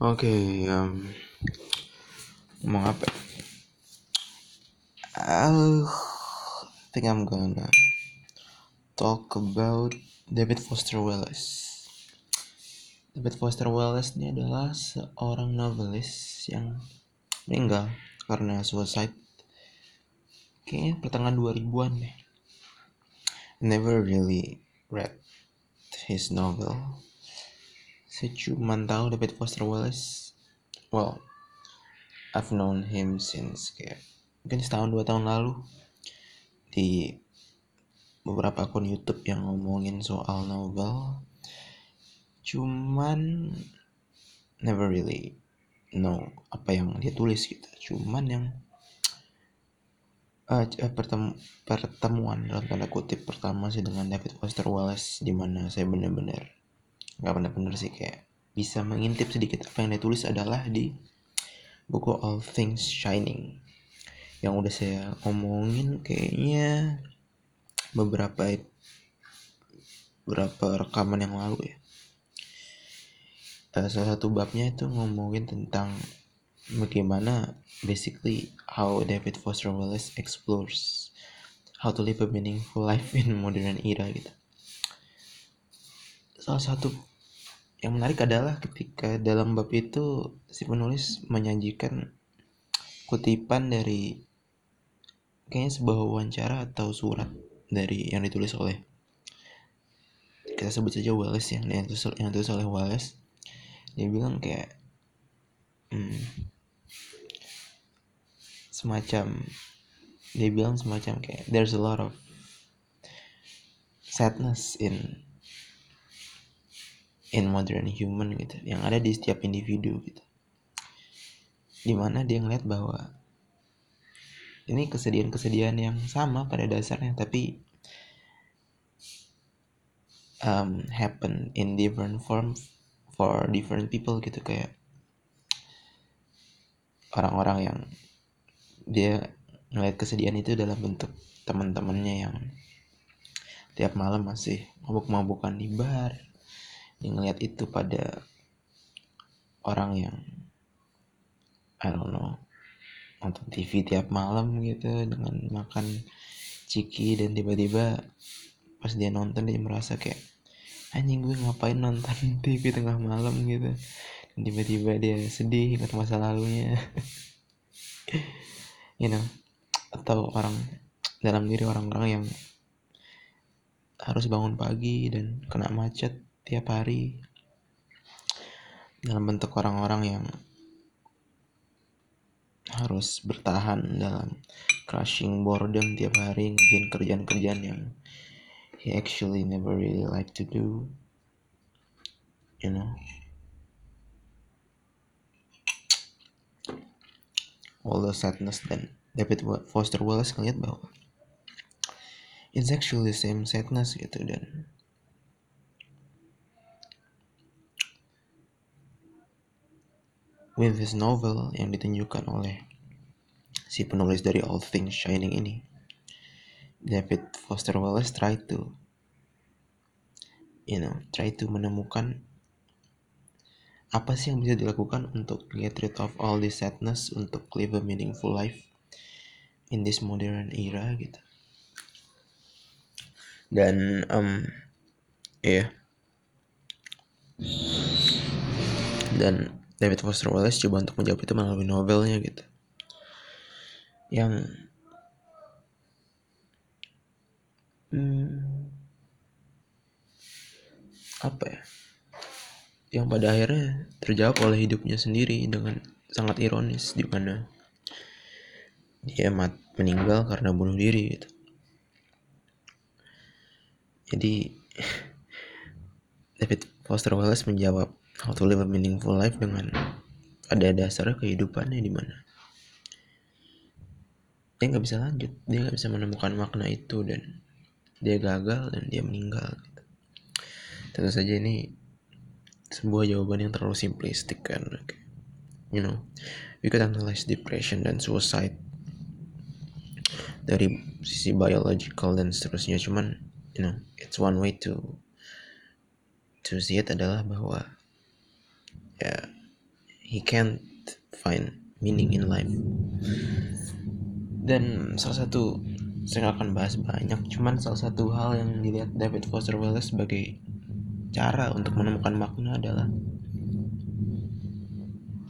Oke, um, ngomong apa? ya? I think I'm gonna talk about David Foster Wallace. David Foster Wallace ini adalah seorang novelis yang meninggal karena suicide. Kayaknya pertengahan 2000-an deh. Never really read his novel. Saya cuma tahu David Foster Wallace. Well, I've known him since kayak mungkin setahun dua tahun lalu di beberapa akun YouTube yang ngomongin soal novel. Cuman never really know apa yang dia tulis gitu. Cuman yang uh, pertemu, pertemuan dalam tanda kutip pertama sih dengan David Foster Wallace di mana saya benar-benar nggak benar-benar sih kayak bisa mengintip sedikit apa yang dia tulis adalah di buku All Things Shining. Yang udah saya ngomongin kayaknya beberapa beberapa rekaman yang lalu ya. Uh, salah satu babnya itu ngomongin tentang bagaimana basically how David Foster Wallace explores how to live a meaningful life in modern era gitu. Salah satu yang menarik adalah ketika dalam bab itu si penulis menyajikan kutipan dari kayaknya sebuah wawancara atau surat dari yang ditulis oleh kita sebut saja Wallace yang yang ditulis, yang ditulis oleh Wallace dia bilang kayak hmm, semacam dia bilang semacam kayak there's a lot of sadness in in modern human gitu yang ada di setiap individu gitu. Di mana dia ngeliat bahwa ini kesedihan-kesedihan yang sama pada dasarnya tapi um, happen in different form for different people gitu kayak orang-orang yang dia ngeliat kesedihan itu dalam bentuk teman-temannya yang tiap malam masih mabuk-mabukan di bar yang ngeliat itu pada orang yang I don't know nonton TV tiap malam gitu dengan makan ciki dan tiba-tiba pas dia nonton dia merasa kayak anjing gue ngapain nonton TV tengah malam gitu? Dan tiba-tiba dia sedih ingat masa lalunya. You know atau orang dalam diri orang-orang yang harus bangun pagi dan kena macet tiap hari. Dalam bentuk orang-orang yang harus bertahan dalam crushing boredom tiap hari ngerjain kerjaan-kerjaan yang he actually never really like to do you know. All the sadness dan David Foster Wallace ngeliat bahwa it's actually the same sadness gitu dan with his novel yang ditunjukkan oleh si penulis dari All Things Shining ini, David Foster Wallace try to, you know, try to menemukan apa sih yang bisa dilakukan untuk get rid of all this sadness untuk live a meaningful life in this modern era gitu. Dan um, ya yeah. dan David Foster Wallace coba untuk menjawab itu melalui novelnya gitu. Yang hmm, apa ya? Yang pada akhirnya terjawab oleh hidupnya sendiri dengan sangat ironis di mana dia mat meninggal karena bunuh diri gitu. Jadi David Foster Wallace menjawab how to live a meaningful life dengan ada dasar kehidupannya di mana. Dia nggak bisa lanjut. Dia nggak bisa menemukan makna itu dan dia gagal dan dia meninggal. Tentu saja ini sebuah jawaban yang terlalu simplistik kan you know. We could analyze depression dan suicide dari sisi biological dan seterusnya. Cuman you know it's one way to to see it adalah bahwa ya he can't find meaning in life. Dan salah satu saya akan bahas banyak cuman salah satu hal yang dilihat David Foster Wallace sebagai cara untuk menemukan makna adalah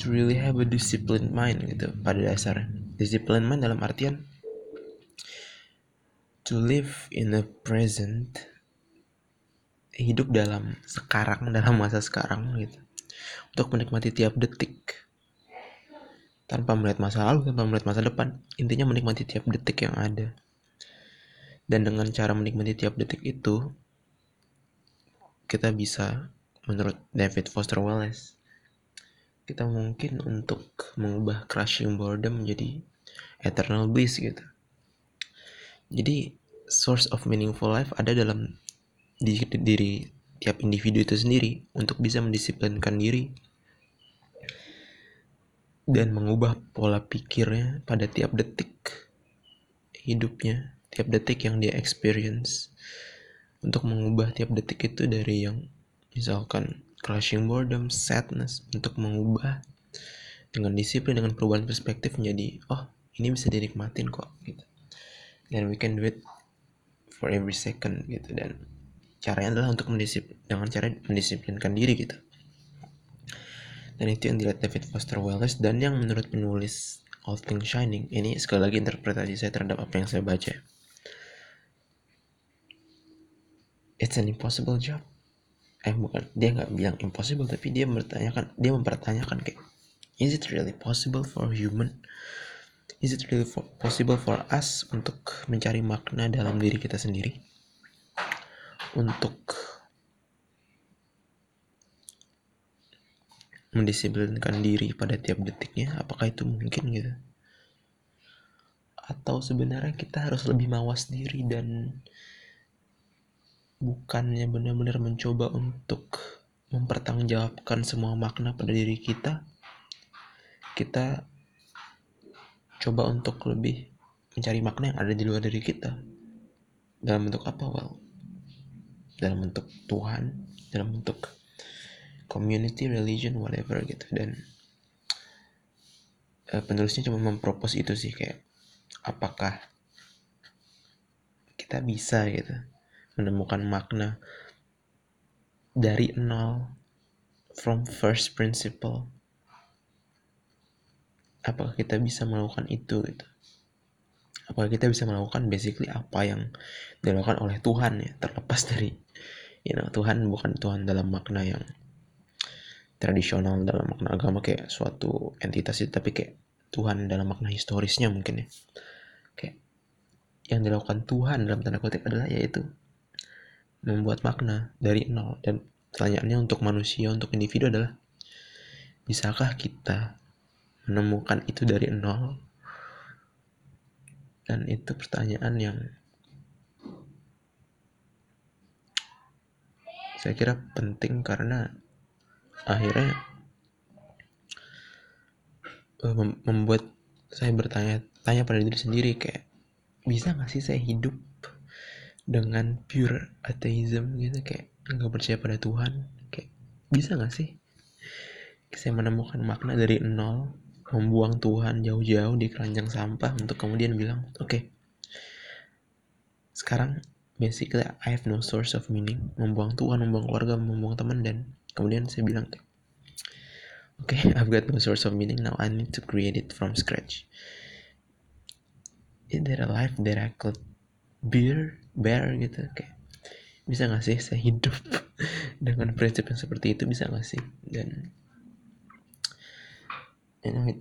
to really have a disciplined mind gitu pada dasar. Disciplined mind dalam artian to live in the present hidup dalam sekarang dalam masa sekarang gitu untuk menikmati tiap detik. Tanpa melihat masa lalu tanpa melihat masa depan. Intinya menikmati tiap detik yang ada. Dan dengan cara menikmati tiap detik itu kita bisa menurut David Foster Wallace kita mungkin untuk mengubah crushing boredom menjadi eternal bliss gitu. Jadi source of meaningful life ada dalam diri, diri tiap individu itu sendiri untuk bisa mendisiplinkan diri dan mengubah pola pikirnya pada tiap detik hidupnya tiap detik yang dia experience. Untuk mengubah tiap detik itu dari yang misalkan crushing boredom, sadness untuk mengubah dengan disiplin dengan perubahan perspektif menjadi oh ini bisa dinikmatin kok gitu. Dan we can do it for every second gitu dan caranya adalah untuk mendisiplin dengan cara mendisiplinkan diri gitu. Dan itu yang dilihat David Foster Wallace dan yang menurut penulis All Things Shining. Ini sekali lagi interpretasi saya terhadap apa yang saya baca. It's an impossible job. Eh bukan. Dia nggak bilang impossible tapi dia mempertanyakan dia mempertanyakan kayak is it really possible for human? Is it really possible for us untuk mencari makna dalam diri kita sendiri untuk mendisiplinkan diri pada tiap detiknya apakah itu mungkin gitu? Atau sebenarnya kita harus lebih mawas diri dan bukannya benar-benar mencoba untuk mempertanggungjawabkan semua makna pada diri kita kita coba untuk lebih mencari makna yang ada di luar diri kita. Dalam bentuk apa well dalam bentuk Tuhan dalam bentuk community religion whatever gitu. Dan uh, penulisnya cuma mempropos itu sih kayak apakah kita bisa gitu menemukan makna dari nol from first principle. Apakah kita bisa melakukan itu gitu apakah kita bisa melakukan basically apa yang dilakukan oleh Tuhan ya terlepas dari you know Tuhan bukan Tuhan dalam makna yang tradisional dalam makna agama kayak suatu entitas itu tapi kayak Tuhan dalam makna historisnya mungkin ya. Kayak yang dilakukan Tuhan dalam tanda kutip adalah yaitu membuat makna dari nol. Dan pertanyaannya untuk manusia untuk individu adalah bisakah kita menemukan itu dari nol dan itu pertanyaan yang saya kira penting karena akhirnya uh, membuat saya bertanya tanya pada diri sendiri kayak bisa gak sih saya hidup dengan pure atheism gitu kayak nggak percaya pada Tuhan kayak bisa gak sih? Saya menemukan makna dari nol membuang Tuhan jauh-jauh di keranjang sampah untuk kemudian bilang oke okay, sekarang basically I have no source of meaning. Membuang Tuhan membuang keluarga membuang teman dan kemudian saya bilang oke okay, I've got no source of meaning. Now I need to create it from scratch. Is there a life that I could bear bear gitu? Kayak bisa gak sih saya hidup dengan prinsip yang seperti itu? Bisa gak sih? Dan you know it,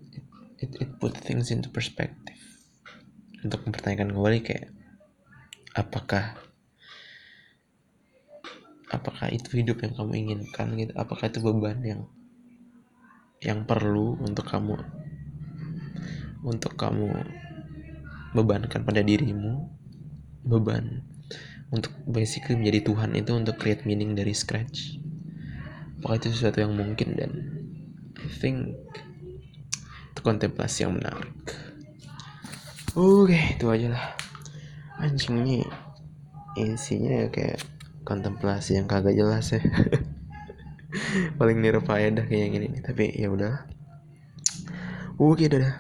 it, it put things into perspective. Untuk mempertanyakan kembali kayak apakah apakah itu hidup yang kamu inginkan gitu? Apakah itu beban yang yang perlu untuk kamu untuk kamu bebankan pada dirimu? Beban untuk basically menjadi Tuhan itu untuk create meaning dari scratch. Apakah itu sesuatu yang mungkin dan I think kontemplasi yang menarik. Oke itu aja lah. Anjing ini isinya kayak kontemplasi yang kagak jelas ya. Paling dah kayak gini nih tapi ya udah. Oke, dadah.